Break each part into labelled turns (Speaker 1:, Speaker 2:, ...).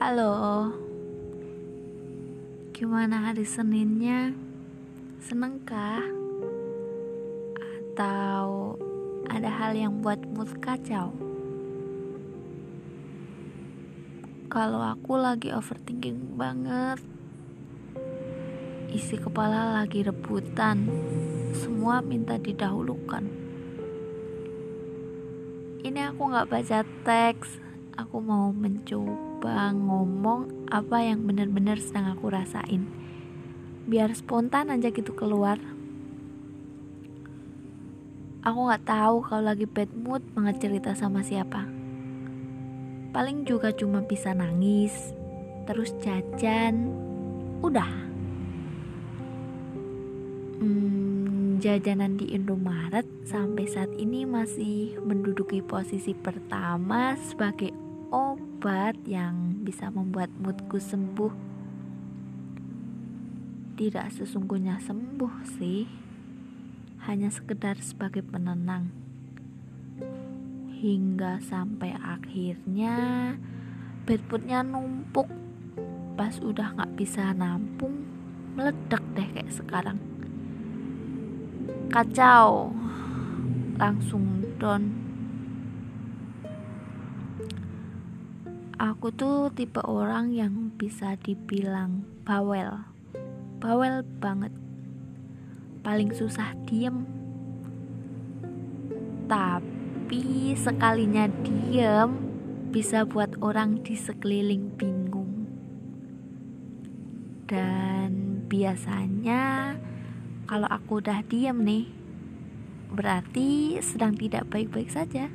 Speaker 1: Halo Gimana hari Seninnya? Seneng kah? Atau ada hal yang buat mood kacau? Kalau aku lagi overthinking banget Isi kepala lagi rebutan Semua minta didahulukan Ini aku gak baca teks Aku mau mencoba ngomong apa yang benar-benar sedang aku rasain. Biar spontan aja gitu keluar. Aku gak tahu kalau lagi bad mood banget cerita sama siapa. Paling juga cuma bisa nangis, terus jajan, udah. Hmm, jajanan di Indomaret sampai saat ini masih menduduki posisi pertama sebagai obat yang bisa membuat moodku sembuh. Tidak sesungguhnya sembuh sih, hanya sekedar sebagai penenang. Hingga sampai akhirnya bedputnya numpuk. Pas udah nggak bisa nampung meledak deh kayak sekarang. Kacau. Langsung down aku tuh tipe orang yang bisa dibilang bawel bawel banget paling susah diem tapi sekalinya diem bisa buat orang di sekeliling bingung. Dan biasanya kalau aku udah diem nih, berarti sedang tidak baik-baik saja.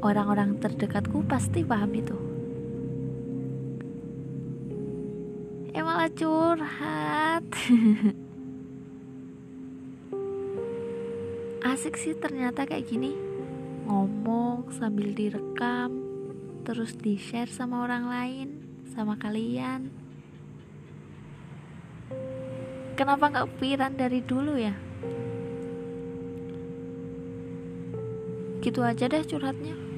Speaker 1: Orang-orang terdekatku pasti paham itu. Eh malah curhat. asik sih ternyata kayak gini ngomong sambil direkam terus di share sama orang lain sama kalian kenapa nggak pikiran dari dulu ya gitu aja deh curhatnya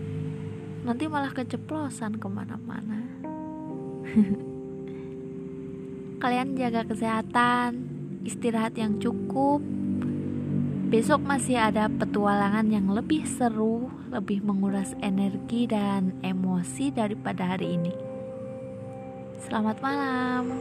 Speaker 1: nanti malah keceplosan ke mana-mana kalian jaga kesehatan istirahat yang cukup Besok masih ada petualangan yang lebih seru, lebih menguras energi dan emosi daripada hari ini. Selamat malam.